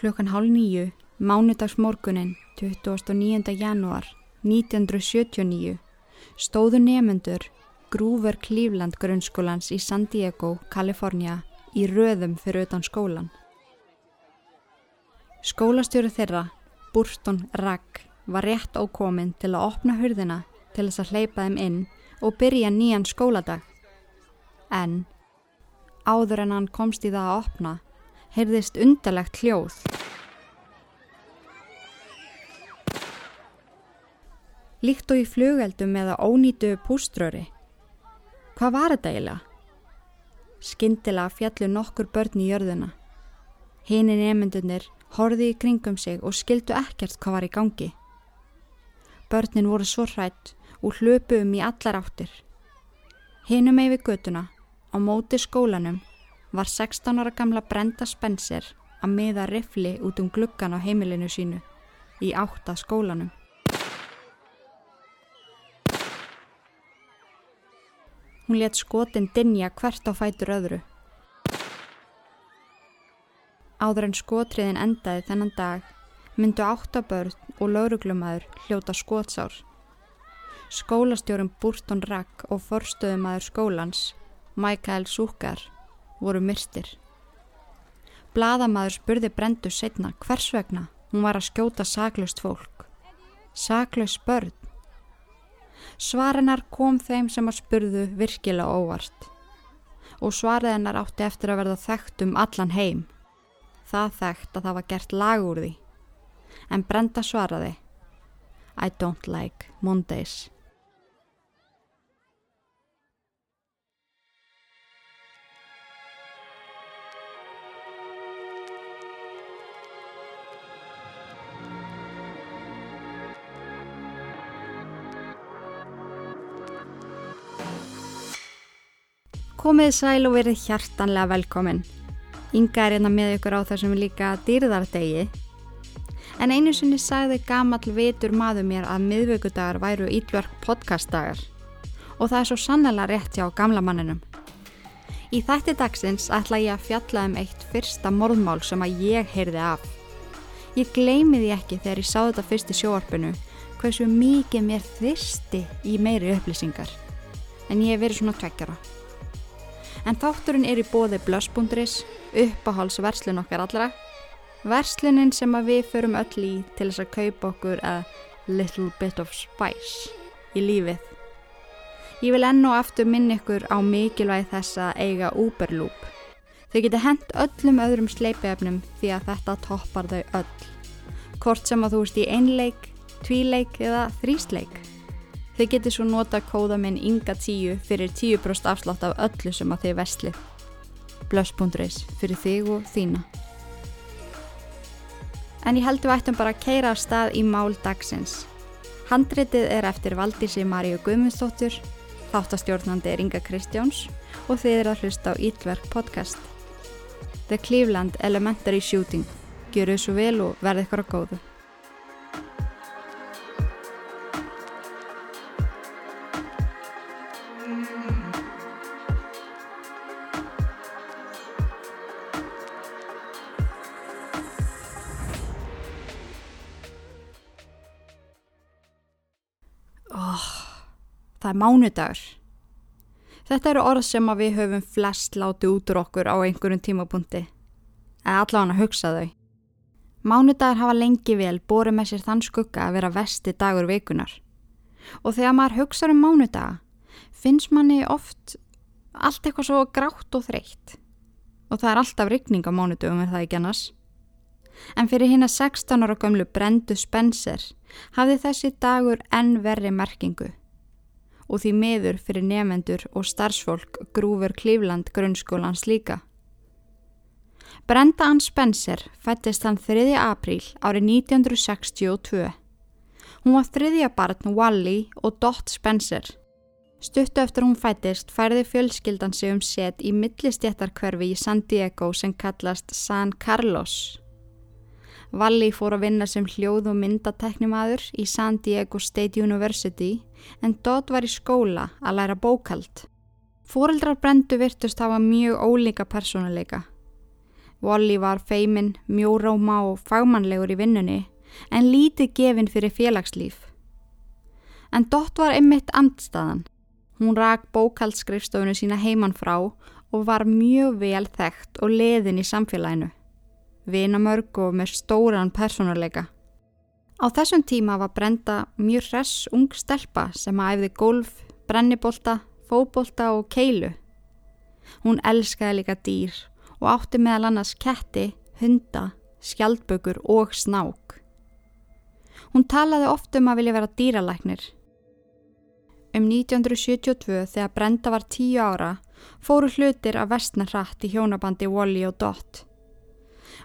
Klukkan hálf nýju, mánudagsmorgunin 29. janúar 1979 stóðu nefnendur Grúver Cleveland grunnskólans í San Diego, Kalifornia í röðum fyrir utan skólan. Skólastjóru þeirra, Burton Ragg, var rétt ákominn til að opna hurðina til þess að hleypa þeim inn og byrja nýjan skóladag. En áður en hann komst í það að opna, heyrðist undarlegt hljóð. Líkt og í flugeldum eða ónýtu púströri. Hvað var þetta eiginlega? Skyndilega fjallu nokkur börn í jörðuna. Hini nefndunir horði í kringum sig og skildu ekkert hvað var í gangi. Börnin voru svo hrætt og hlöpu um í allar áttir. Hinum eigi götuna, á móti skólanum, var 16 ára gamla Brenda Spencer að miða rifli út um gluggan á heimilinu sínu í átta skólanum. Hún let skotin dinja hvert á fætur öðru. Áður en skotriðin endaði þennan dag myndu áttabörn og lauruglumæður hljóta skotsár. Skólastjórum Burton Rack og forstöðumæður skólans, Michael Zucker, voru myrstir. Bladamæður spurði Brendu setna hvers vegna hún var að skjóta saklaust fólk. Saklaust börn. Svarennar kom þeim sem að spurðu virkilega óvart. Og svariðennar átti eftir að verða þekkt um allan heim. Það þekkt að það var gert lag úr því. En Brenda svaraði I don't like Mondays. Komið sæl og verið hjartanlega velkomin. Inga er hérna með ykkur á þessum líka dýrðardegi. En einu sinni sagði gamall vitur maður mér að miðvöggudagar væru ílverk podcastdagar. Og það er svo sannlega rétt hjá gamla manninum. Í þætti dagsins ætla ég að fjalla um eitt fyrsta morðmál sem að ég heyrði af. Ég gleymi því ekki þegar ég sá þetta fyrst í sjóarpinu hversu mikið mér þyrsti í meiri upplýsingar. En ég hef verið svona tveggjara. En þátturinn er í bóði blöss.is, uppáhalsverslun okkar allra. Verslunin sem við förum öll í til þess að kaupa okkur a little bit of spice í lífið. Ég vil enn og aftur minna ykkur á mikilvæg þess að eiga Uberloop. Þau geta hent öllum öðrum sleipiðefnum því að þetta toppar þau öll. Hvort sem að þú ert í einleik, tvíleik eða þrýsleik. Þið getur svo nota kóða minn Inga 10 fyrir 10% afslátt af öllu sem að þið vestlið. Blöss.is fyrir þig og þína. En ég held við ættum bara að keira á stað í mál dagsins. Handritið er eftir Valdísi Maríu Guðmundsdóttur, þáttastjórnandi er Inga Kristjáns og þið er að hlusta á Ítverk podcast. The Cleveland Elementary Shooting. Gjöru svo vel og verði ykkur á góðu. Það er mánudagur. Þetta eru orð sem við höfum flest látið út úr okkur á einhverjum tímapunkti. Eða allavega að hugsa þau. Mánudagur hafa lengi vel borið með sér þann skugga að vera vesti dagur vikunar. Og þegar maður hugsa um mánudaga finnst manni oft allt eitthvað svo grátt og þreytt. Og það er alltaf ryggning á mánudögum er það ekki annars. En fyrir hinn að 16 ára gömlu Brendu Spencer hafði þessi dagur enn verri merkingu og því meður fyrir nefendur og starfsfólk grúfur Klífland grunnskólans líka. Brenda Ann Spencer fættist hann 3. apríl árið 1962. Hún var þriðja barn Wally og Dot Spencer. Stuttu eftir hún fættist færði fjölskyldan sig um set í millistjættarkverfi í San Diego sem kallast San Carlos. Valli fór að vinna sem hljóð- og myndateknimaður í San Diego State University en Dodd var í skóla að læra bókald. Fóreldrar brendu virtust hafa mjög ólíka persónuleika. Wally var feimin, mjóróma og fagmannlegur í vinnunni en lítið gefinn fyrir félagslíf. En Dott var einmitt andstaðan. Hún rak bókaldskrifstofunu sína heimann frá og var mjög vel þekkt og leðin í samfélaginu. Vinamörg og með stóran personuleika. Á þessum tíma var Brenda mjög hress ung stelpa sem að æfði golf, brennibólta, fóbólta og keilu. Hún elskaði líka dýr og átti meðal annars ketti, hunda, skjaldbökur og snák. Hún talaði oft um að vilja vera dýralæknir. Um 1972 þegar Brenda var tíu ára fóru hlutir að vestna hratt í hjónabandi Wally og Dot.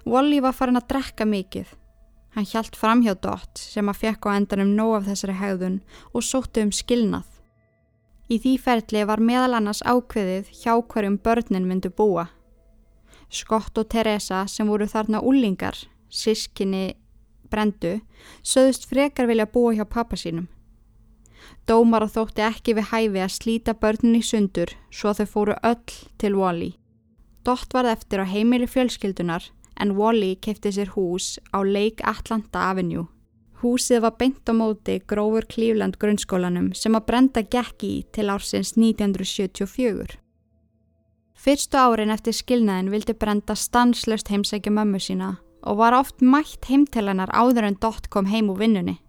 Wally var farin að drekka mikið. Hann hjælt fram hjá Dot sem að fekk á endanum nóg af þessari hegðun og sóttu um skilnað. Í því ferli var meðal annars ákveðið hjá hverjum börnin myndu búa. Skott og Teresa sem voru þarna úlingar, sískinni Brendu, söðust frekar vilja búa hjá pappa sínum. Dómar og þótti ekki við hæfi að slíta börnin í sundur svo þau fóru öll til Wally. Dott varð eftir á heimili fjölskyldunar en Wally kefti sér hús á Lake Atlanta Avenue. Húsið var beint á móti Grófur Cleveland grunnskólanum sem að brenda gekk í til ársins 1974. Fyrstu árin eftir skilnaðin vildi brenda stanslöst heimsækja mömmu sína og var oft mætt heimtelanar áður en Dott kom heim úr vinnunni.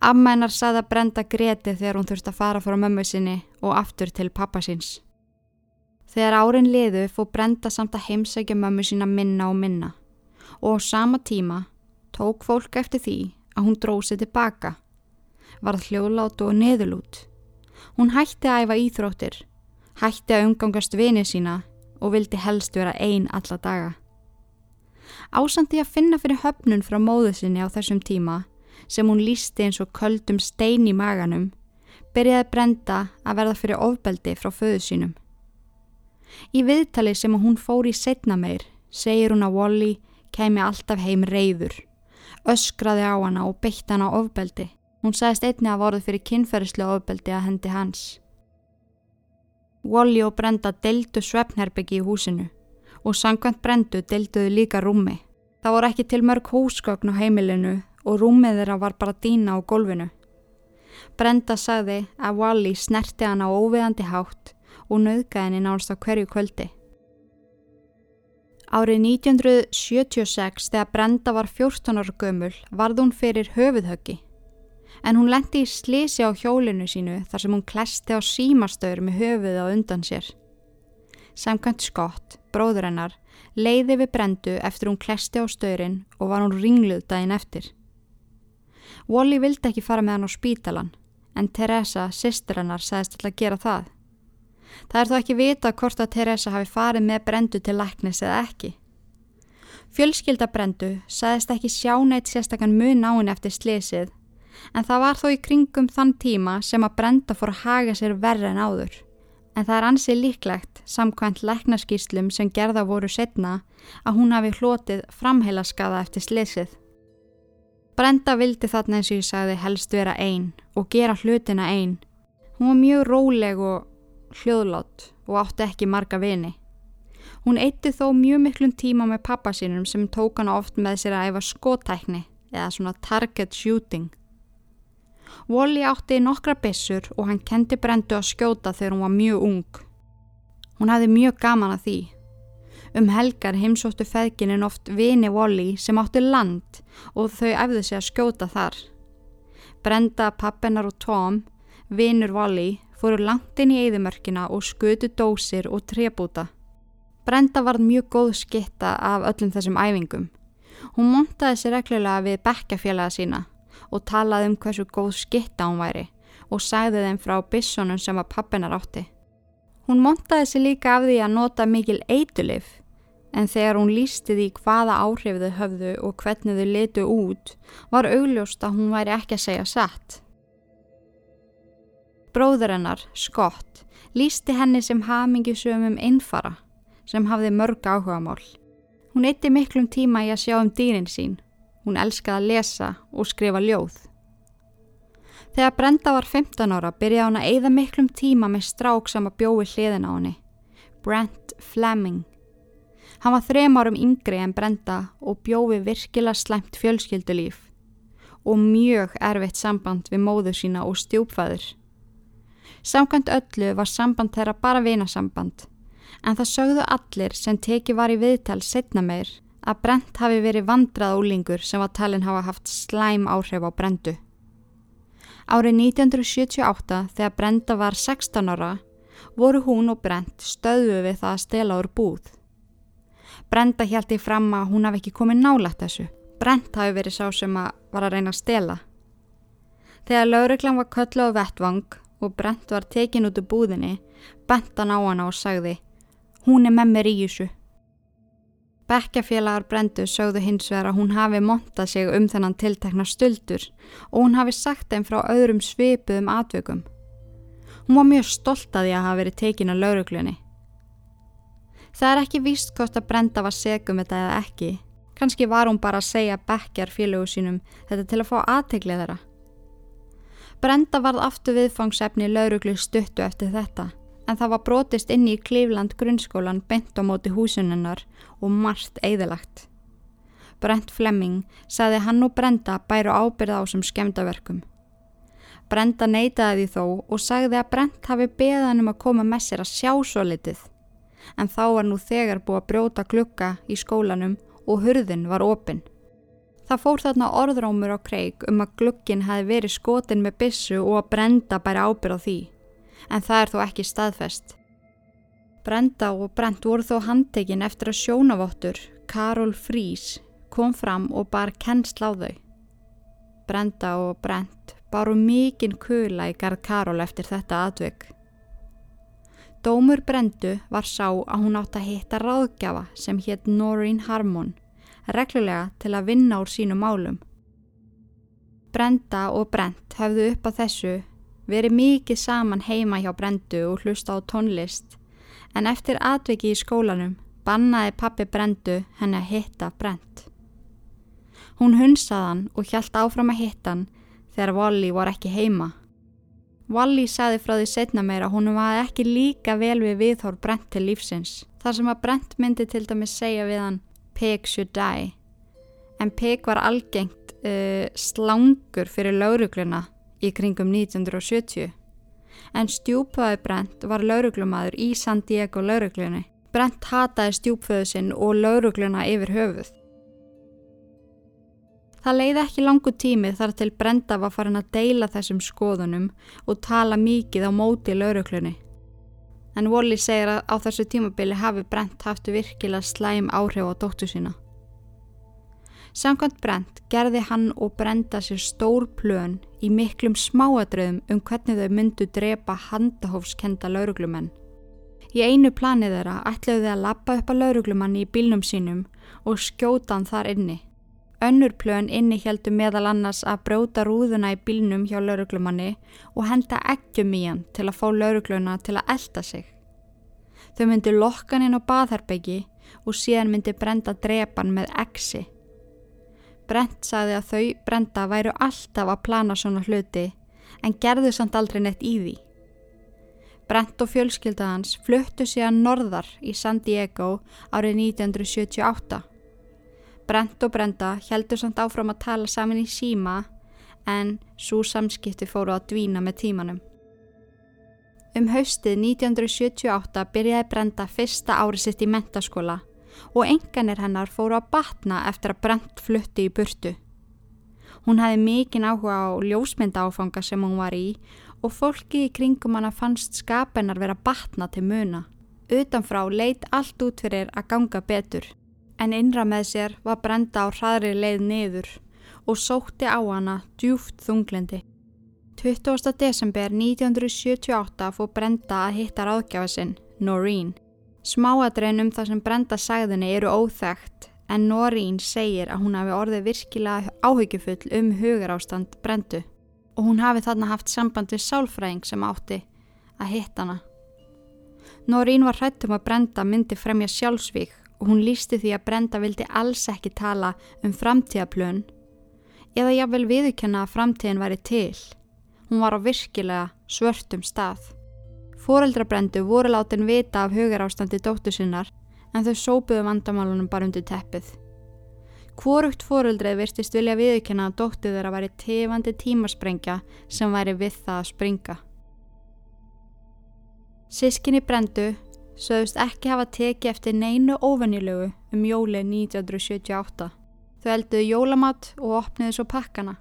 Amma hennar saði að brenda greti þegar hún þurfti að fara frá mömmu sinni og aftur til pappa síns. Þegar árin liðu fór brenda samt að heimsækja mömmu sína minna og minna og á sama tíma tók fólk eftir því að hún dróði tilbaka, varð hljóðlát og neðulút. Hún hætti að æfa íþróttir, hætti að umgangast vinið sína og vildi helst vera einn alla daga. Ásandi að finna fyrir höfnun frá móðu sinni á þessum tíma sem hún lísti eins og köldum stein í maganum, byrjaði brenda að verða fyrir ofbeldi frá föðu sínum. Í viðtali sem hún fór í setna meir segir hún að Wally kemi alltaf heim reyður, öskraði á hana og beitt hana ofbeldi. Hún sagðist einni að voruð fyrir kynferðislega ofbeldi að hendi hans. Wally og Brenda deldu svefnherbyggi í húsinu og sangkvæmt Brendu delduðu líka rúmi. Það voru ekki til mörg húsgögn á heimilinu og rúmið þeirra var bara dýna á gólfinu. Brenda sagði að Wally snerti hann á óviðandi hátt og nauðgæði henni nánast á hverju kvöldi. Árið 1976 þegar Brenda var 14 ára gömul varð hún fyrir höfuðhöggi en hún lendi í slísi á hjólinu sínu þar sem hún klesti á símastöður með höfuð á undan sér. Samkvæmt Skott, bróður hennar, leiði við Brendu eftir hún klesti á stöðrin og var hún ringluð daginn eftir. Wally vildi ekki fara með hann á spítalan en Teresa, sýstur hennar, sagðist alltaf gera það. Það er þó ekki vita hvort að Teresa hafi farið með brendu til læknis eða ekki. Fjölskylda brendu sagðist ekki sjá neitt sérstakann mun á henni eftir slísið en það var þó í kringum þann tíma sem að brenda fór að haga sér verri en áður. En það er ansið líklegt, samkvæmt læknaskýslum sem gerða voru setna, að hún hafi hlotið framheila skada eftir slísið. Brenda vildi þarna eins og ég sagði helst vera einn og gera hlutina einn. Hún var mjög róleg og hljóðlátt og átti ekki marga vini. Hún eitti þó mjög miklum tíma með pappa sínum sem tók hana oft með sér að æfa skótækni eða svona target shooting. Wally átti nokkra bissur og hann kendi Brendu að skjóta þegar hún var mjög ung. Hún hafði mjög gaman að því Um helgar heimsóttu feðginin oft vini Wally sem áttu land og þau efðu sig að skjóta þar. Brenda, pappinar og Tom, vinur Wally, fóru langt inn í eðimörkina og skutu dósir og trebúta. Brenda var mjög góð skitta af öllum þessum æfingum. Hún montaði sér reglulega við bekkafélaga sína og talaði um hversu góð skitta hún væri og sagði þeim frá bissonum sem að pappinar átti. Hún montaði sér líka af því að nota mikil eitulif en þegar hún lísti því hvaða áhrif þau höfðu og hvernig þau letu út var augljóst að hún væri ekki að segja satt. Bróður hennar, Scott, lísti henni sem hamingisöfum innfara sem hafði mörg áhugamál. Hún eitti miklum tíma í að sjá um dýrin sín. Hún elskaði að lesa og skrifa ljóð. Þegar Brenda var 15 ára byrjaði hún að eigða miklum tíma með strák sem að bjói hliðin á henni, Brent Fleming. Hann var þrem árum yngri en Brenda og bjófi virkilega slæmt fjölskyldulíf og mjög erfitt samband við móðu sína og stjúpfæður. Samkvæmt öllu var samband þeirra bara vinasamband en það sögðu allir sem teki var í viðtal setna meir að Brent hafi verið vandrað ólingur sem var talin hafa haft slæm áhrif á Brendu. Árið 1978 þegar Brenda var 16 ára voru hún og Brent stöðu við það að stela úr búð. Brenda hjælti fram að hún hafi ekki komið nálægt þessu. Brent hafi verið sá sem að var að reyna að stela. Þegar lauruglan var köllu á vettvang og Brent var tekin út úr búðinni, bent hann á hana og sagði Hún er með mér í þessu. Bekkjafélagar Brendu sögðu hins vegar að hún hafi montað sig um þennan tiltekna stöldur og hún hafi sagt þeim frá öðrum svipuðum atvökum. Hún var mjög stolt að því að hafa verið tekin á lauruglunni. Það er ekki víst hvort að Brenda var segum þetta eða ekki. Kanski var hún bara að segja bekkjar félögu sínum þetta til að fá aðteglið þeirra. Brenda varð aftur viðfangsefni lauruglu stuttu eftir þetta en það var brotist inn í Klífland grunnskólan bent á móti húsununnar og margt eðalagt. Brent Flemming saði hann og Brenda bæru ábyrða á sem skemdaverkum. Brenda neytaði því þó og sagði að Brent hafi beðan um að koma með sér að sjá svo litið en þá var nú þegar búið að brjóta klukka í skólanum og hurðin var opinn. Það fór þarna orðrómur á kreik um að glukkin hafi verið skotin með bissu og að Brenda bæri ábyrð á því, en það er þó ekki staðfest. Brenda og Brent voru þó handtekinn eftir að sjónavottur, Karol Frís, kom fram og bar kennsl á þau. Brenda og Brent baru mikinn kula í garð Karol eftir þetta atvökk. Dómur Brendu var sá að hún átt að hitta ráðgjafa sem hétt Noreen Harmon, reglulega til að vinna úr sínu málum. Brenda og Brent höfðu upp á þessu verið mikið saman heima hjá Brendu og hlusta á tónlist, en eftir atveki í skólanum bannaði pappi Brendu henni að hitta Brent. Hún hunsaðan og hjælt áfram að hitta hann þegar Wally var ekki heima. Wally saði frá því setna meira að hún var ekki líka vel við viðhór Brent til lífsins. Þar sem að Brent myndi til dæmis segja við hann Pig should die. En Pig var algengt uh, slangur fyrir laurugluna í kringum 1970. En stjúpaði Brent var lauruglumadur í San Diego lauruglunni. Brent hataði stjúpföðu sinn og laurugluna yfir höfuð. Það leiði ekki langu tími þar til Brenda var farin að deila þessum skoðunum og tala mikið á móti lauruglunni. En Wally segir að á þessu tímabili hafi Brent haft virkilega slæm áhrif á dóttu sína. Samkvæmt Brent gerði hann og Brenda sér stór plön í miklum smáadröðum um hvernig þau myndu drepa handahófskenda lauruglumenn. Í einu planið þeirra ætlaðu þau að lappa upp að lauruglumanni í bílnum sínum og skjóta hann þar inni. Önnur plön inni heldur meðal annars að bróta rúðuna í bílnum hjá lauruglumanni og henda ekkjum í hann til að fá laurugluna til að elda sig. Þau myndi lokkan inn á baðherbyggi og síðan myndi brenda drepan með exi. Brent saði að þau brenda væru alltaf að plana svona hluti en gerðu samt aldrei neitt í því. Brent og fjölskyldaðans fluttu síðan norðar í San Diego árið 1978 Brent og Brenda heldur samt áfram að tala saman í síma en svo samskipti fóru að dvína með tímanum. Um haustið 1978 byrjaði Brenda fyrsta árið sitt í mentaskóla og enganir hennar fóru að batna eftir að Brent flutti í burtu. Hún hefði mikinn áhuga á ljósmynda áfanga sem hún var í og fólki í kringum hana fannst skapennar vera batna til muna. Utanfrá leit allt út fyrir að ganga betur en innra með sér var brenda á hraðri leið niður og sótti á hana djúft þunglindi. 20. desember 1978 fór Brenda að hitta ráðgjafa sinn, Noreen. Smáadrein um það sem Brenda sagðinni eru óþægt en Noreen segir að hún hafi orðið virkilega áhyggjufull um hugarástand Brendu og hún hafi þarna haft samband við sálfræðing sem átti að hitta hana. Noreen var hrættum að Brenda myndi fremja sjálfsvík og hún lísti því að Brenda vildi alls ekki tala um framtíðaplön eða jáfnvel viðurkenna að framtíðin væri til. Hún var á virkilega svörtum stað. Fóreldra Brendu voru látin vita af hugarástandi dóttu sinnar en þau sópuðu vandamálunum bara undir teppið. Hvorugt fóruldreið virtist vilja viðkjöna að dóttið þeirra væri tefandi tímasprengja sem væri við það að springa. Sískinni brendu sögust ekki hafa tekið eftir neinu óvenjulegu um jóli 1978. Þau elduðu jólamat og opniðu svo pakkana.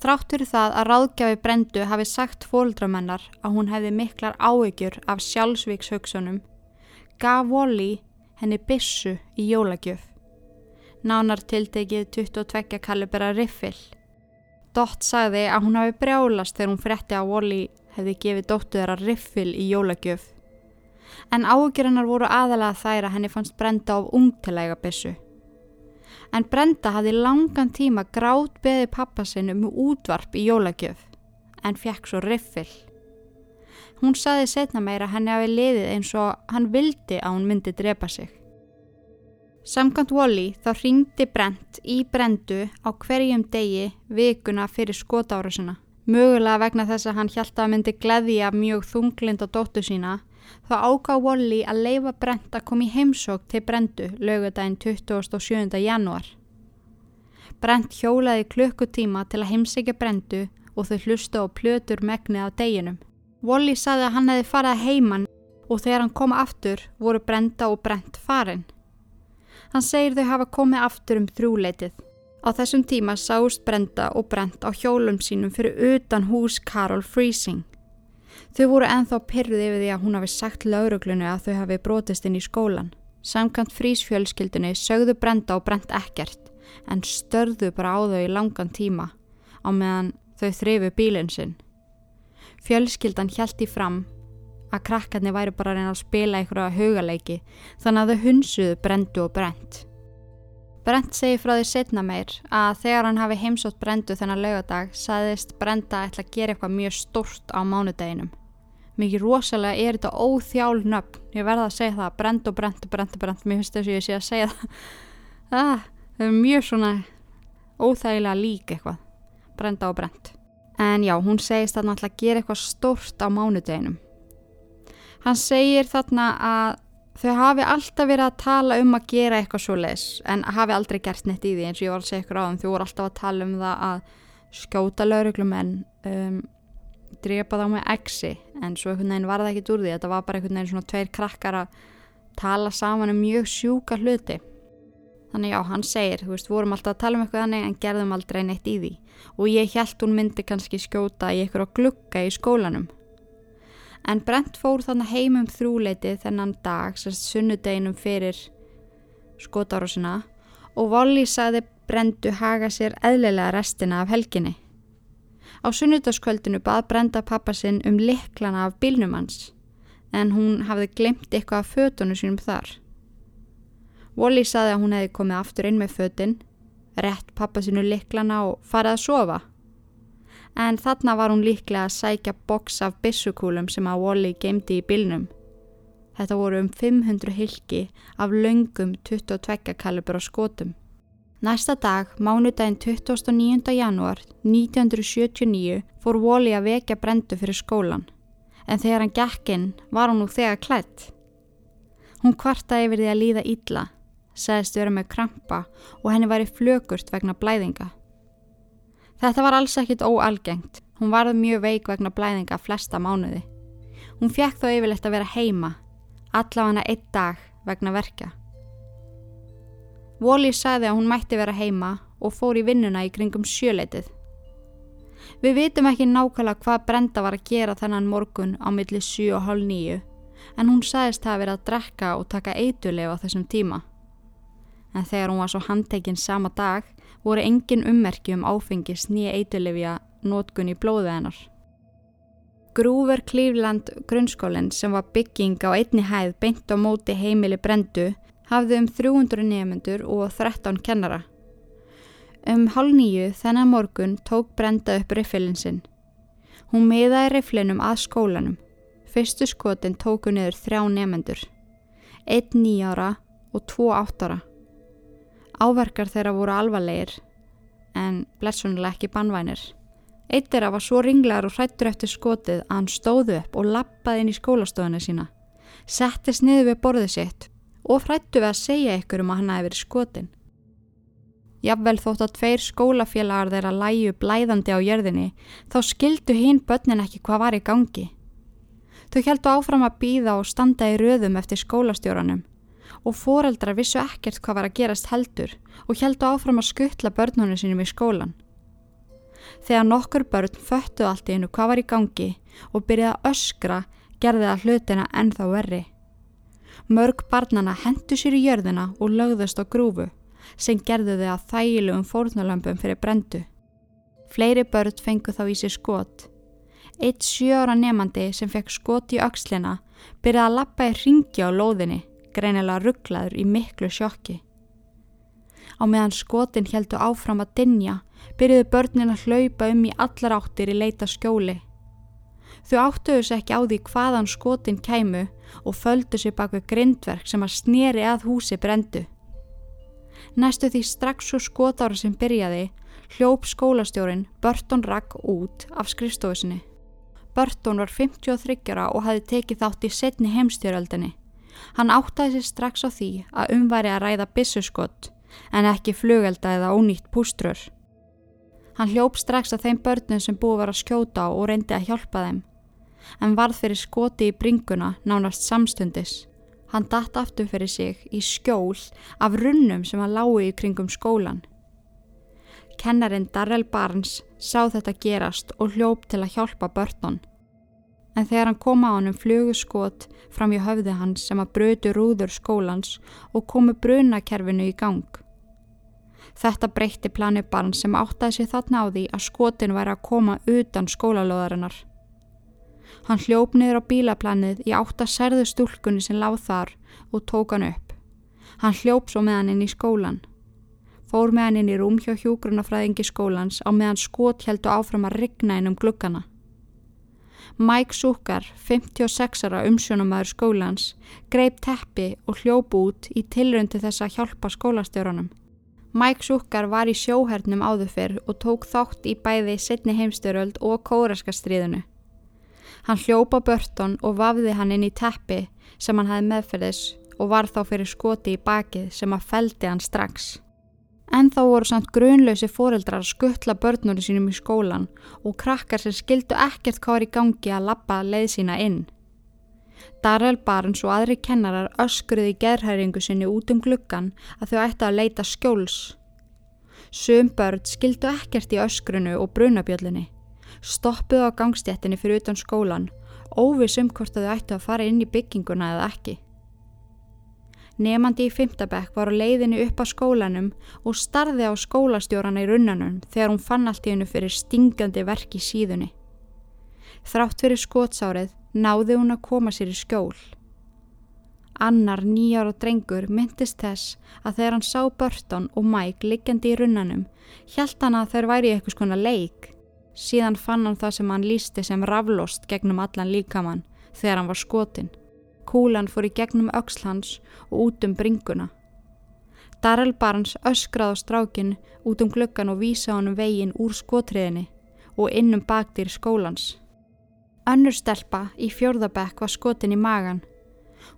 Þráttur það að ráðgjafi brendu hafi sagt fóldramennar að hún hefði miklar áökjur af sjálfsvíkshugsunum, gaf Wally henni bissu í jólagjöf nánar tiltekið 22 kalibera riffil. Dott sagði að hún hafi brjálast þegar hún fretti að Wally hefði gefið dóttu þeirra riffil í jólagjöf. En ágjörinnar voru aðalega þær að henni fannst Brenda á ungtilega bissu. En Brenda hafði langan tíma grátt beði pappa sinn um útvarp í jólagjöf, en fekk svo riffil. Hún saði setna meira henni hafi liðið eins og hann vildi að hún myndi drepa sig. Samkant Wally þá ringdi Brent í Brendu á hverjum degi vikuna fyrir skotárusuna. Mögulega vegna þess að hann hjálta að myndi gleðja mjög þunglind á dóttu sína þá ágá Wally að leifa Brent að koma í heimsók til Brendu lögudaginn 27. januar. Brent hjólaði klukkutíma til að heimsækja Brendu og þau hlusta á plötur megnið á deginum. Wally saði að hann hefði farið heimann og þegar hann kom aftur voru Brenda og Brent farin. Hann segir þau hafa komið aftur um þrjúleitið. Á þessum tíma sást Brenda og Brent á hjólum sínum fyrir utan hús Karol Freesing. Þau voru enþá pyrruð yfir því að hún hafi sagt lauruglunu að þau hafi brotist inn í skólan. Samkant frísfjölskyldunni sögðu Brenda og Brent ekkert en störðu bara á þau í langan tíma á meðan þau þrifu bílinn sinn. Fjölskyldan hjælti fram að krakkarnir væri bara að reyna að spila einhverja hugaleiki þannig að þau hunsuðu brendu og brent. Brent segi frá því setna meir að þegar hann hafi heimsótt brendu þennan laugadag saðist brenda ætla að gera eitthvað mjög stort á mánudeginum. Mikið rosalega er þetta óþjál nöfn, ég verða að segja það, brend og brend og brend og brend, mér finnst þess að ég sé að segja það. Ah, það er mjög svona óþægilega lík eitthvað, brenda og brend. En já, hún segist að hann ætla að gera eitthvað stort á mánudeginum. Hann segir þarna að þau hafi alltaf verið að tala um að gera eitthvað svo les en hafi aldrei gert neitt í því eins og ég var að segja ykkur á þeim. Þau voru alltaf að tala um það að skjóta lauruglum en um, drepa þá með exi en svo einhvern veginn var það ekkit úr því. Þetta var bara einhvern veginn svona tveir krakkar að tala saman um mjög sjúka hluti. Þannig já, hann segir, þú veist, vorum alltaf að tala um eitthvað þannig en gerðum aldrei neitt í því. Og ég held hún myndi kannski skjóta í eitthvað glukka í skólanum en Brent fór þannig heim um þrúleiti þennan dag, sérst sunnudeginum fyrir skotárásina og Volli sagði Brendu haga sér eðlilega restina af helginni. Á sunnudagskvöldinu bað Brenda pappa sinn um liklana af bílnum hans en hún hafði glemt eitthvað af fötunum sínum þar. Volli sagði að hún hefði komið aftur inn með fötun, rétt pappa sinu liklana og farið að sofa en þarna var hún líklega að sækja boks af bissukúlum sem að Wally geimdi í bilnum. Þetta voru um 500 hilki af laungum 22 kalibur á skotum. Næsta dag, mánudaginn 29. janúar 1979, fór Wally að vekja brendu fyrir skólan. En þegar hann gekk inn var hún nú þegar klætt. Hún kvartaði yfir því að líða ítla, segðist vera með krampa og henni væri flökurt vegna blæðinga. Þetta var alls ekkit óalgengt. Hún varð mjög veik vegna blæðinga flesta mánuði. Hún fjekk þó yfirlegt að vera heima, allavega einn dag vegna verka. Wally sagði að hún mætti vera heima og fór í vinnuna í kringum sjöleitið. Við vitum ekki nákvæmlega hvað Brenda var að gera þennan morgun á milli 7 og hálf 9 en hún sagðist að vera að drekka og taka eituleg á þessum tíma. En þegar hún var svo handtekinn sama dag voru engin ummerki um áfengis nýja eitulefja nótkun í blóðu hennar. Grúver Cleveland grunnskólinn sem var bygging á einni hæð beint á móti heimili brendu hafði um 300 nefnendur og 13 kennara. Um hálf nýju þennan morgun tók brenda upp riffilin sinn. Hún miðaði rifflinum að skólanum. Fyrstu skotin tóku niður þrjá nefnendur. Einn nýjára og tvo áttara. Áverkar þeirra voru alvarlegir en blessunlega ekki bannvænir. Eitt er að var svo ringlegar og hrættur eftir skotið að hann stóðu upp og lappaði inn í skólastofinu sína, settist niður við borðið sitt og hrættu við að segja ykkur um að hann hafi verið skotin. Jafnvel þótt að tveir skólafélagar þeirra læju blæðandi á jörðinni þá skildu hinn börnin ekki hvað var í gangi. Þau heldu áfram að býða og standa í röðum eftir skólastjóranum og foreldrar vissu ekkert hvað var að gerast heldur og heldu áfram að skuttla börnunum sínum í skólan. Þegar nokkur börn föttu allt í hennu hvað var í gangi og byrjaði að öskra gerði það hlutina ennþá verri. Mörg barnana hendu sér í jörðina og lögðust á grúfu sem gerðu þau að þægilegum fórnulömpum fyrir brendu. Fleiri börn fengu þá í sér skot. Eitt sjóra nefandi sem fekk skot í aukslina byrjaði að lappa í ringi á lóðinni, greinilega rugglaður í miklu sjokki. Á meðan skotin heldu áfram að dinja byrjuðu börnin að hlaupa um í allar áttir í leita skjóli. Þau áttuðu sér ekki á því hvaðan skotin kæmu og földu sér bak við grindverk sem að sneri að húsi brendu. Næstu því strax svo skotára sem byrjaði hljóp skólastjórin Burton Ragg út af skrifstofusinni. Burton var 53 og hafi tekið þátt í setni heimstjóröldinni. Hann áttaði sér strax á því að umværi að ræða bissuskott en ekki flugelda eða ónýtt pústrur. Hann hljóp strax að þeim börnum sem búið var að skjóta á og reyndi að hjálpa þeim en varð fyrir skoti í bringuna nánast samstundis. Hann datt aftur fyrir sig í skjól af runnum sem hann lái í kringum skólan. Kennarin Darrell Barnes sá þetta gerast og hljóp til að hjálpa börnun. En þegar hann kom á hann um fluguskot fram í höfði hans sem að brödu rúður skólans og komu brunakerfinu í gang. Þetta breytti plani Barnes sem áttaði sig þarna á því að skotin væri að koma utan skólalóðarinnar. Hann hljóp niður á bílaplanið í átt að særðu stúlkunni sem láð þar og tók hann upp. Hann hljóp svo með hann inn í skólan. Fór með hann inn í rúm hjá hjúgrunafræðingi skólans á meðan skot heldu áfram að rigna inn um glukkana. Mike Zucker, 56 ára umsjónumæður skólans, greip teppi og hljóp út í tilröndi þess að hjálpa skólastjórunum. Mike Zucker var í sjóhernum áður fyrr og tók þátt í bæði setni heimstöröld og kóraska stríðinu. Hann hljópa börton og vafði hann inn í teppi sem hann hafi meðferðis og var þá fyrir skoti í bakið sem að feldi hann strax. En þá voru samt grunlausi fóreldrar að skuttla börnunum sínum í skólan og krakkar sem skildu ekkert hvað var í gangi að lappa leið sína inn. Darrell Barnes og aðri kennarar öskruði gerðhæringu sinni út um gluggan að þau ætti að leita skjóls. Sum börn skildu ekkert í öskrunu og brunabjöllinni stoppuð á gangstjættinni fyrir utan skólan, óvissum hvort þau ættu að fara inn í bygginguna eða ekki. Nefandi í fymtabekk var á leiðinu upp á skólanum og starði á skólastjórana í runnanum þegar hún fann allt í hennu fyrir stingandi verk í síðunni. Þrátt fyrir skótsárið náði hún að koma sér í skjól. Annar nýjára drengur myndist þess að þegar hann sá Burton og Mike liggjandi í runnanum, hjælt hann að þeir væri eitthvað skona leik Síðan fann hann það sem hann lísti sem raflost gegnum allan líkamann þegar hann var skotin. Kúlan fór í gegnum auksl hans og út um bringuna. Darrell Barnes öskrað á strákin út um glöggan og vísa honum veginn úr skotriðinni og innum baktir skólans. Önnur stelpa í fjörðabekk var skotin í magan.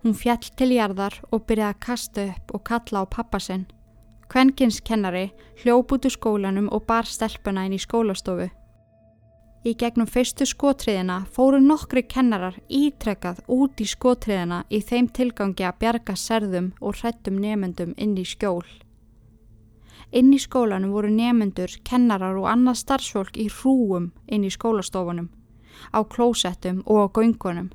Hún fjall til jarðar og byrjaði að kasta upp og kalla á pappasinn. Kvenkinskennari hljóp út úr skólanum og bar stelpuna inn í skólastofu. Í gegnum fyrstu skotriðina fóru nokkri kennarar ítrekkað út í skotriðina í þeim tilgangi að bjarga serðum og hrættum nefendum inn í skjól. Inn í skólanum voru nefendur, kennarar og annað starfsfólk í hrúum inn í skólastofunum, á klósettum og á göngunum.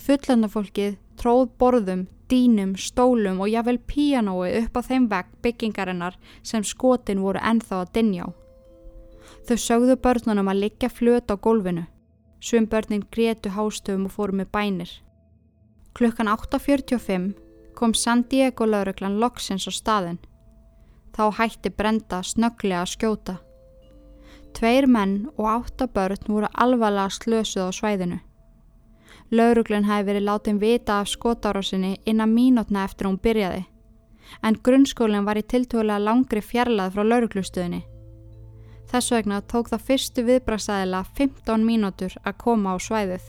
Fullandafólkið tróð borðum, dínum, stólum og jáfnvel píanói upp á þeim vegg byggingarinnar sem skotin voru enþá að dinjá. Þau sögðu börnunum að liggja flöt á gólfinu. Svum börnin grétu hástöfum og fóru með bænir. Klukkan 8.45 kom San Diego lauruglan loksins á staðin. Þá hætti Brenda snögglega að skjóta. Tveir menn og átta börn voru alvarlega slösuð á svæðinu. Lauruglan hafi verið látið vita af skotárásinni innan mínutna eftir hún byrjaði, en grunnskólinn var í tiltögulega langri fjarlað frá lauruglustöðinni. Þess vegna tók það fyrstu viðbraksæðila 15 mínútur að koma á svæðið.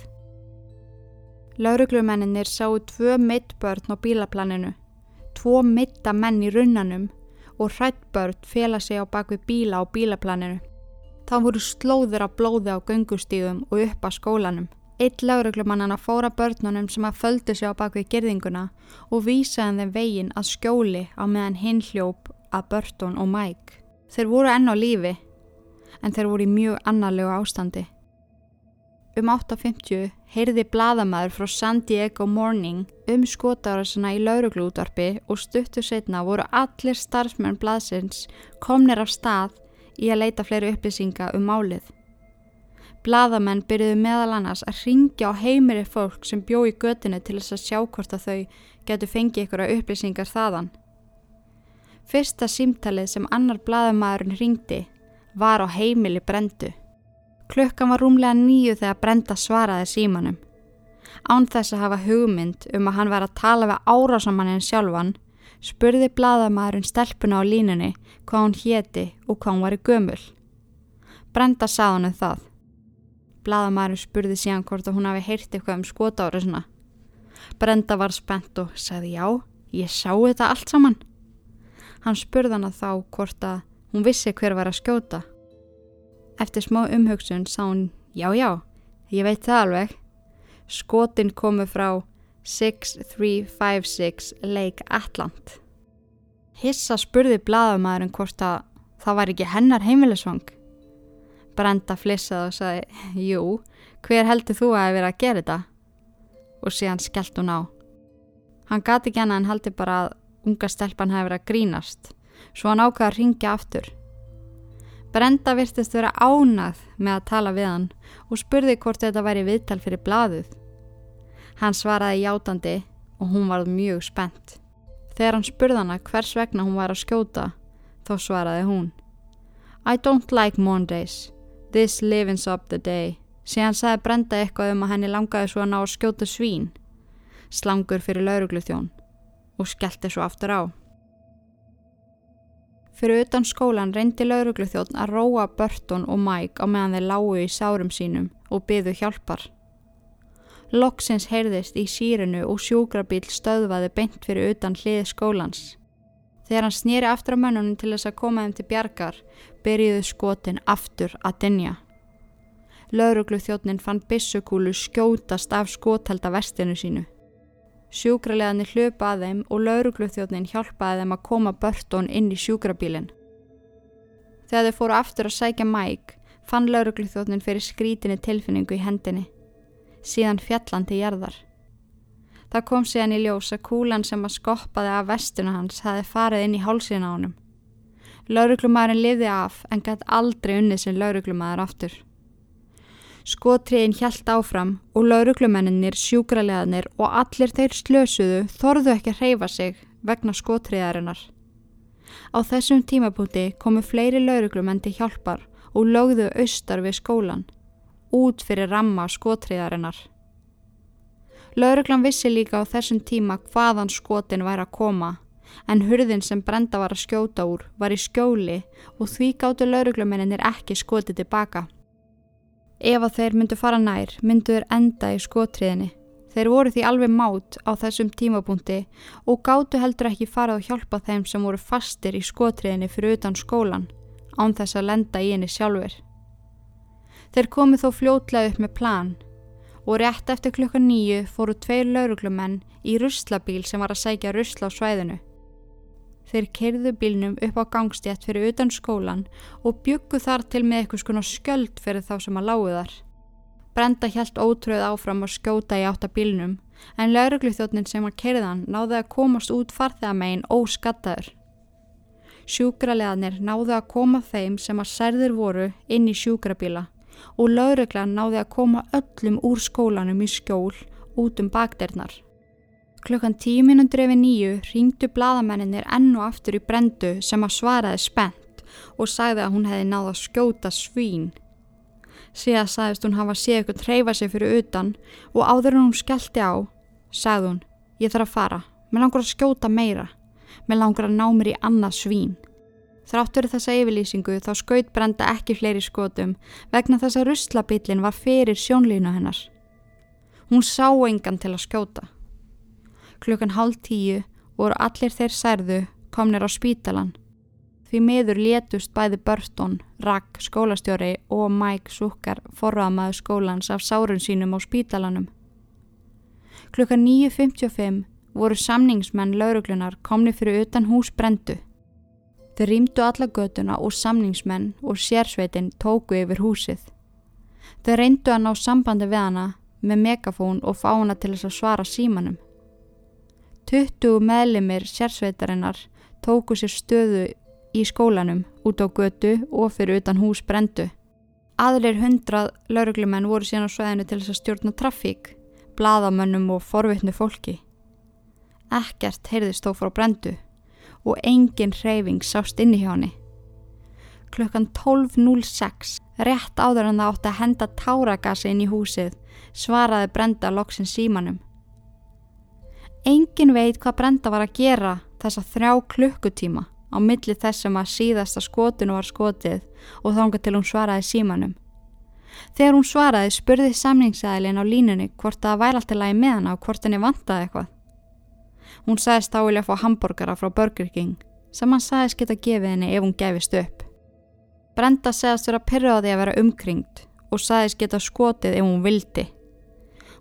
Lauruglumenninir sáu tvö mitt börn á bílaplaninu, tvo mitta menn í runnanum og hrætt börn fela sig á bakvið bíla á bílaplaninu. Þá voru slóður af blóði á göngustíðum og upp að skólanum. Eitt lauruglumannana fóra börnunum sem að földu sig á bakvið gerðinguna og vísaði þeim veginn að skjóli á meðan hinn hljóp að Burton og Mike. Þeir voru enn á lífi en þeir voru í mjög annarlegu ástandi. Um 8.50 heyrði bladamæður frá San Diego Morning um skotárasuna í lauruglútvarpi og stuttu setna voru allir starfsmenn bladsins komnir af stað í að leita fleiri upplýsinga um málið. Bladamenn byrjuðu meðal annars að ringja á heimiri fólk sem bjó í götinu til þess að sjá hvort að þau getur fengið ykkur að upplýsingar þaðan. Fyrsta símtalið sem annar bladamæðurinn ringdi var á heimili brendu. Klukkan var rúmlega nýju þegar brenda svaraði símanum. Án þess að hafa hugmynd um að hann var að tala við árásamannin sjálfan spurði bladamæðurinn stelpuna á línunni hvað hún héti og hvað hún var í gömul. Brenda sað hann um það. Bladamæðurinn spurði síðan hvort að hún hafi heyrt eitthvað um skotáru svona. Brenda var spennt og sagði já, ég sá þetta allt saman. Hann spurði hana þá hvort að hún vissi hver var að skjóta. Eftir smá umhugsun sá hún já já, ég veit það alveg. Skotin komu frá 6356 Lake Atlant. Hissa spurði bladamæðurinn hvort að það var ekki hennar heimilisvang. Brenda flissaði og sagði, jú, hver heldur þú að vera að gera þetta? Og síðan skellt hún á. Hann gati ekki hana en haldi bara að unga stelpan hefði verið að grínast, svo hann ákvaði að ringja aftur. Brenda virtist vera ánað með að tala við hann og spurði hvort þetta væri viðtal fyrir bladuð. Hann svaraði játandi og hún var mjög spennt. Þegar hann spurði hana hvers vegna hún var að skjóta, þá svaraði hún I don't like Mondays. This livens up the day. Síðan sagði Brenda eitthvað um að henni langaði svo að ná að skjóta svín, slangur fyrir laurugluþjón og skellti svo aftur á. Fyrir utan skólan reyndi laurugluþjón að róa Burton og Mike á meðan þeir lágu í sárum sínum og byðu hjálpar. Loksins heyrðist í sírinu og sjúkrabíl stöðvaði beint fyrir utan hliði skólans. Þegar hann snýri aftur á mönnunum til þess að koma þeim til bjargar, byrjuðu skotin aftur að dinja. Lauruglu þjóttnin fann bissukúlu skjótast af skothelda vestinu sínu. Sjúkralegaðni hljöpa að þeim og lauruglu þjóttnin hjálpaði þeim að koma börtón inn í sjúkrabílinn. Þegar þau fóru aftur að sækja mæk, fann lauruglu þjóttnin fyrir skrítinni tilfinningu í hendinni. Síðan fjallandi jarðar. Það kom síðan í ljós að kúlan sem að skoppaði af vestuna hans hefði farið inn í hálsina honum. Lauruglumæðurinn lifði af en gætt aldrei unnið sem lauruglumæður aftur. Skotriðin hjælt áfram og lauruglumennir, sjúkralegaðnir og allir þeir slösuðu þorðu ekki að hreyfa sig vegna skotriðarinnar. Á þessum tímapunkti komu fleiri lauruglumenn til hjálpar og lögðu austar við skólan, út fyrir ramma skotriðarinnar. Lauruglan vissi líka á þessum tíma hvaðan skotin væri að koma en hurðin sem Brenda var að skjóta úr var í skjóli og því gáttu lauruglumenninir ekki skotið tilbaka. Ef að þeir myndu fara nær myndu þeir enda í skotriðinni. Þeir voru því alveg mát á þessum tímapunkti og gáttu heldur ekki farað og hjálpa þeim sem voru fastir í skotriðinni fyrir utan skólan án þess að lenda í henni sjálfur. Þeir komu þó fljótlega upp með plan og rétt eftir klukka nýju fóru tveir lauruglumenn í ruslabíl sem var að sækja rusla á svæðinu. Þeir kerðu bílnum upp á gangstjætt fyrir utan skólan og byggu þar til með eitthvað skona skjöld fyrir þá sem að lágu þar. Brenda hjælt ótröð áfram og skjóta í átta bílnum en laurugluþjóttnin sem að kerðan náði að komast út farþegamegin óskattaður. Sjúkraleganir náðu að koma þeim sem að særðir voru inn í sjúkrabíla og lauruglan náði að koma öllum úr skólanum í skjól út um bakdernar. Klukkan tíu minundur yfir nýju ringdu bladamenninir enn og aftur í brendu sem að svaraði spennt og sagði að hún hefði náða skjóta svín. Síðan sagðist hún hafa séð eitthvað treyfa sig fyrir utan og áður en hún skellti á, sagði hún, ég þarf að fara, mér langar að skjóta meira, mér langar að ná mér í annað svín. Þráttur þessa yfirlýsingu þá skaut brenda ekki fleiri skotum vegna þess að russlabillin var fyrir sjónlínu hennar. Hún sá engan til að skjóta. Klukkan hálf tíu voru allir þeir særðu komnir á spítalan. Því miður létust bæði Burton, Rack, skólastjóri og Mike Zucker forraðmaður skólans af sárun sínum á spítalanum. Klukkan 9.55 voru samningsmenn lauruglunar komni fyrir utan hús brendu. Þeir rýmdu alla göduna og samningsmenn og sérsveitin tóku yfir húsið. Þeir reyndu að ná sambandi við hana með megafón og fá hana til þess að svara símanum. 20 meðlimir sérsveitarinnar tóku sér stöðu í skólanum út á götu og fyrir utan hús brendu. Aðrir hundrað lauruglumenn voru síðan á sveðinu til þess að stjórna trafík bladamönnum og forvittnu fólki. Ekkert heyrðist þó frá brendu og engin hreyfing sást inn í hjá henni. Klukkan 12.06, rétt áður en það átti að henda táragasi inn í húsið, svaraði brenda loksin símanum. Engin veit hvað brenda var að gera þessa þrjá klukkutíma á milli þessum að síðasta skotinu var skotið og þánga til hún svaraði símanum. Þegar hún svaraði spurði samningsæðilin á línunni hvort það væri alltaf lægi með hana og hvort henni vantaði eitthvað. Hún sagðist þá vilja fá hambúrgara frá Burger King sem hann sagðist geta gefið henni ef hún gefist upp. Brenda segðast vera pyrraði að vera umkringt og sagðist geta skotið ef hún vildi.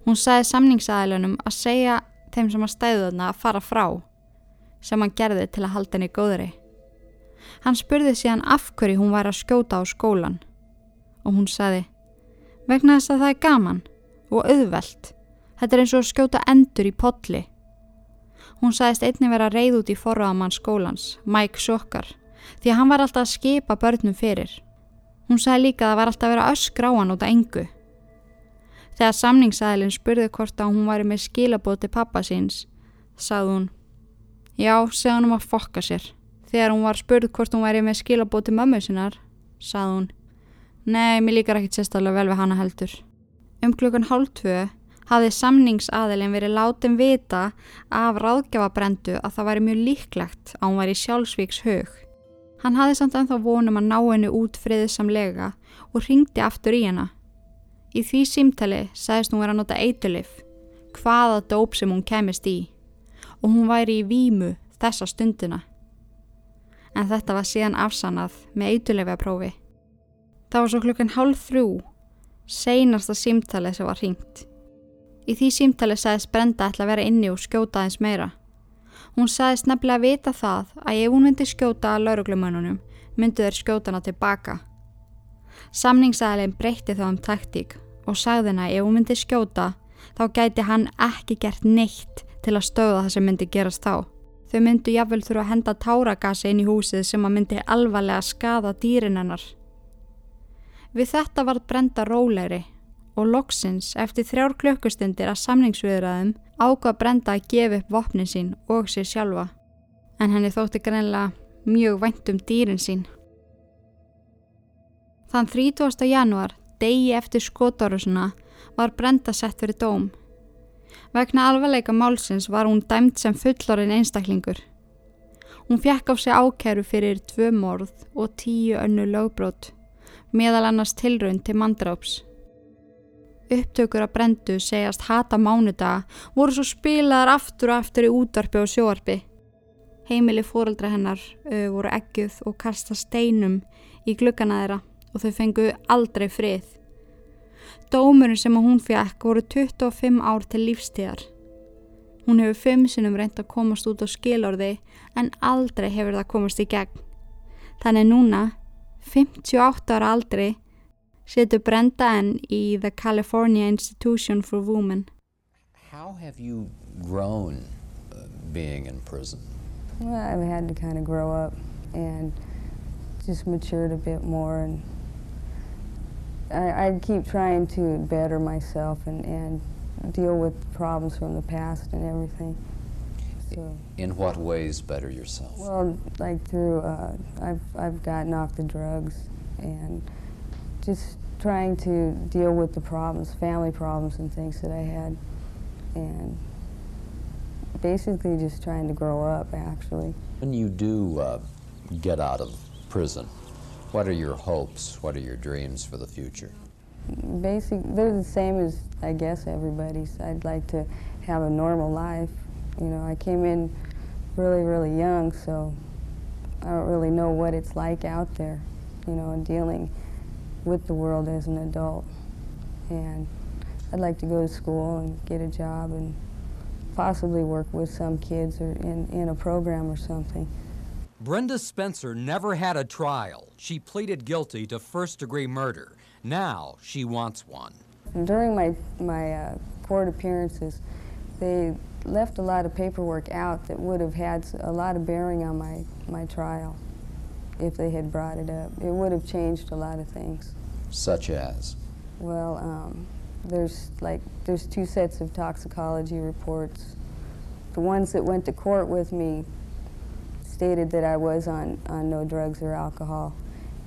Hún sagði samningsæðilunum að segja þeim sem að stæðu þarna að fara frá sem hann gerði til að halda henni góðri. Hann spurði síðan af hverju hún væri að skjóta á skólan og hún sagði vegna þess að það er gaman og auðvelt. Þetta er eins og að skjóta endur í podli. Hún sagðist einni vera reyð út í forraðamann skólans, Mike Sokkar, því að hann var alltaf að skipa börnum fyrir. Hún sagði líka að það var alltaf að vera öskra á hann út af engu. Þegar samningsæðilinn spurði hvort að hún væri með skilabóð til pappa síns, sagði hún, já, segð hann um að fokka sér. Þegar hún var spurð hvort hún væri með skilabóð til mömmu sinnar, sagði hún, Nei, mér líkar ekkit sérstaklega vel við hana heldur. Um klukkan hálf tvö hafði samningsaðilin verið látin vita af ráðgjafabrendu að það væri mjög líklegt að hún væri sjálfsvíks hög. Hann hafði samt ennþá vonum að ná henni út friðsamlega og ringdi aftur í henni. Í því símtali sagðist hún verið að nota eitulif, hvaða dóp sem hún kemist í og hún væri í výmu þessa stundina. En þetta var síðan afsannað með eitulifjaprófi. Það var svo klukkan hálf þrjú, seinasta símtalið sem var hringt. Í því símtalið sagðist Brenda ætla að vera inni og skjóta aðeins meira. Hún sagðist nefnilega að vita það að ef hún myndi skjóta að lauruglumönunum, myndu þeir skjóta hana tilbaka. Samningsæðilegin breytti þá um taktík og sagði henni að ef hún myndi skjóta, þá gæti hann ekki gert neitt til að stöða það sem myndi gerast þá. Þau myndu jáfnvel þurfa að henda táragasi inn í húsið sem að myndi alvarlega skada dýrinennar. Við þetta var brenda rólegri og loksins eftir þrjár klukkustundir að samningsviðraðum ákvað brenda að gefa upp vopnin sín og sér sjálfa. En henni þótti greinlega mjög vænt um dýrin sín. Þann 30. januar, degi eftir skotárusuna, var brenda sett fyrir dóm. Vegna alvarleika málsins var hún dæmt sem fullorinn einstaklingur. Hún fjekk á sig ákæru fyrir tvö morð og tíu önnu lögbrót meðal annars tilraun til mandráps. Upptökur að brendu segjast hata mánudaga voru svo spilaðar aftur og aftur í útvarpi og sjóarpi. Heimili fóreldra hennar voru eggjuð og kasta steinum í glukkana þeirra og þau fengu aldrei frið. Dómurinn sem hún fekk voru 25 ár til lífstíðar. Hún hefur fimm sinnum reynd að komast út á skilorði en aldrei hefur það komast í gegn. Þannig núna 58 ára aldri setur Brenda enn í The California Institution for Women. How have you grown uh, being in prison? Well, I've had to kind of grow up and just matured a bit more and I, I keep trying to better myself and, and deal with problems from the past and everything. So, In what ways better yourself? well, like through, uh, I've, I've gotten off the drugs and just trying to deal with the problems, family problems and things that I had. And basically just trying to grow up, actually. When you do uh, get out of prison, what are your hopes? What are your dreams for the future? basic, they're the same as I guess everybody's. I'd like to have a normal life. You know, I came in really, really young, so I don't really know what it's like out there, you know, dealing with the world as an adult. And I'd like to go to school and get a job and possibly work with some kids or in, in a program or something. Brenda Spencer never had a trial. She pleaded guilty to first degree murder. Now she wants one. During my, my uh, court appearances, they left a lot of paperwork out that would have had a lot of bearing on my, my trial if they had brought it up. It would have changed a lot of things. Such as? Well, um, there's like there's two sets of toxicology reports. The ones that went to court with me stated that I was on, on no drugs or alcohol.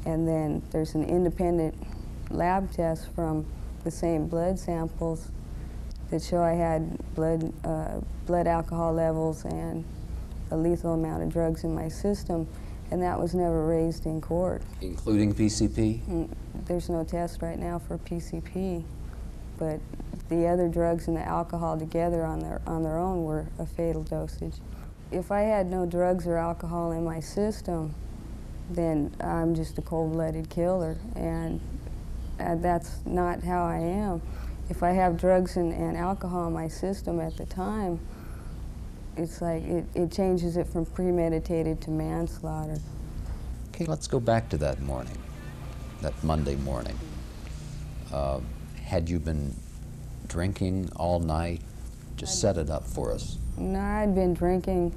And then there's an independent lab test from the same blood samples that show I had blood, uh, blood alcohol levels and a lethal amount of drugs in my system, and that was never raised in court. Including PCP? Mm, there's no test right now for PCP, but the other drugs and the alcohol together on their, on their own were a fatal dosage. If I had no drugs or alcohol in my system, then I'm just a cold-blooded killer, and uh, that's not how I am if I have drugs and, and alcohol in my system at the time, it's like it, it changes it from premeditated to manslaughter. Okay, let's go back to that morning, that Monday morning. Uh, had you been drinking all night? Just set it up for us. No, I'd been drinking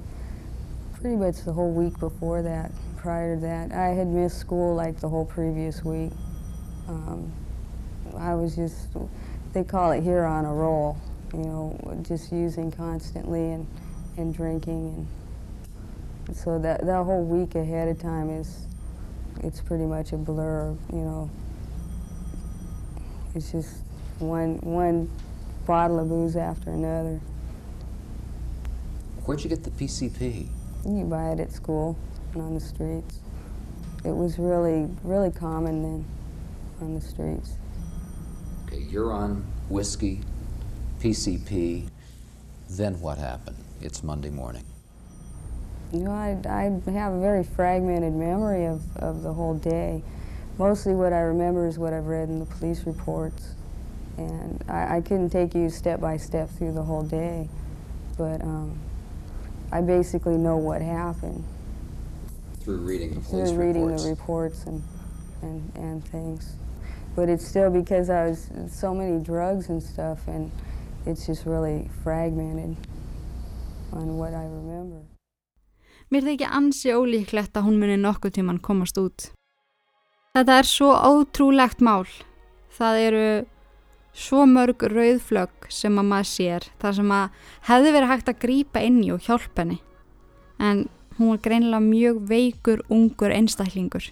pretty much the whole week before that, prior to that. I had missed school like the whole previous week. Um, I was just they call it here on a roll, you know, just using constantly and, and drinking. And so that, that whole week ahead of time is, it's pretty much a blur, you know. It's just one, one bottle of booze after another. Where'd you get the PCP? You buy it at school and on the streets. It was really, really common then on the streets. Okay, you're on whiskey, PCP. Then what happened? It's Monday morning. You know, I, I have a very fragmented memory of, of the whole day. Mostly what I remember is what I've read in the police reports. And I, I couldn't take you step by step through the whole day, but um, I basically know what happened. Through reading the police Through reading reports. the reports and, and, and things but it's still because I was so many drugs and stuff, and it's just really fragmented on what I remember. Mér þykja ansi ólíklegt að hún muni nokkuð tíman komast út. Þetta er svo ótrúlegt mál. Það eru svo mörg rauðflögg sem að maður sér, þar sem að hefði verið hægt að grýpa inn í og hjálpa henni. En hún var greinilega mjög veikur, ungur einstaklingur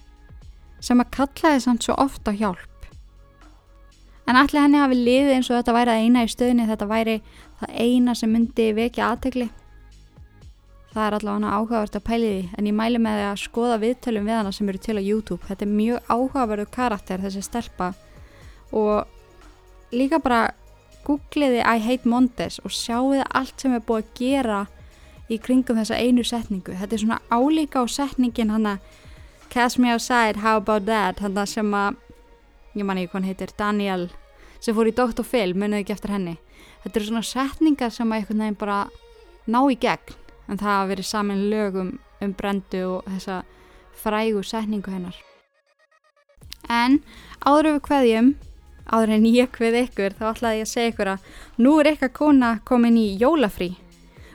sem að kallaði samt svo ofta hjálp. En allir henni hafi liðið eins og þetta væri að eina í stöðinni, þetta væri það eina sem myndi vekja aðtegli. Það er allavega áhugavert að pæli því, en ég mæli með því að skoða viðtölum við hana sem eru til á YouTube. Þetta er mjög áhugaverðu karakter þessi stelpa og líka bara googliði I hate Mondes og sjáuði allt sem er búið að gera í kringum þessa einu setningu. Þetta er svona álíka á setningin hann að Cast me outside, how about that, hann að sem að ég man ekki hvað hann heitir, Daniel sem fór í Dr. Phil, munið ekki eftir henni þetta eru svona setningar sem að einhvern veginn bara ná í gegn en það hafa verið saman lögum um brendu og þessa frægu setningu hennar en áður við hverjum áður en ég hvið ykkur þá ætlaði ég að segja ykkur að nú er ykkar kona komin í jólafrí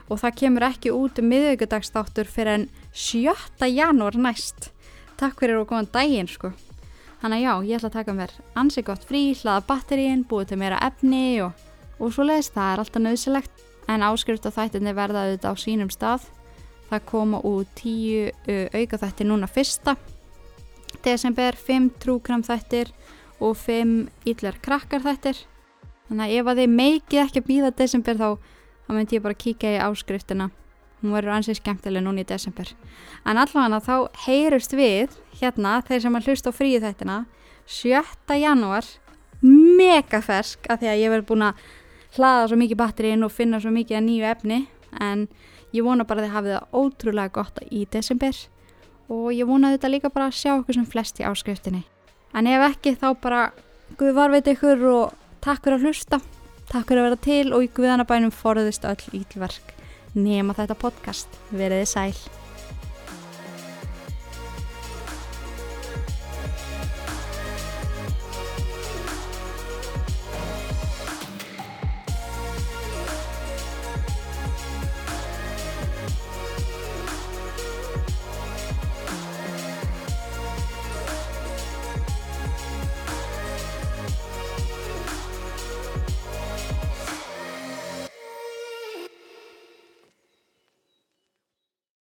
og það kemur ekki út um miðugudagsþáttur fyrir en 7. janúar næst takk fyrir að koma daginn sko Þannig að já, ég ætla að taka mér ansi gott frí, hlaða batterín, búið til meira efni og, og svo leiðist það er alltaf nöðsilegt. En áskrift og þættinni verða auðvitað á sínum stað. Það koma út tíu uh, auka þættir núna fyrsta. Desember, fimm trúkram þættir og fimm yllar krakkar þættir. Þannig að ef að þið meikið ekki að býða desember þá, þá myndi ég bara kíka í áskriftina hún verður ansið skemmtileg núna í desember en allavega þá heyrust við hérna þeir sem að hlusta á fríu þættina 7. janúar mega fersk af því að ég verði búin að hlaða svo mikið batterín og finna svo mikið að nýju efni en ég vona bara að þið hafið það ótrúlega gott í desember og ég vona þetta líka bara að sjá okkur sem flest í áskriftinni. En ef ekki þá bara Guð varveit ykkur og takk fyrir að hlusta, takk fyrir að vera til og í Guðanabænum forðist öll ílverk nema þetta podcast. Veriði sæl.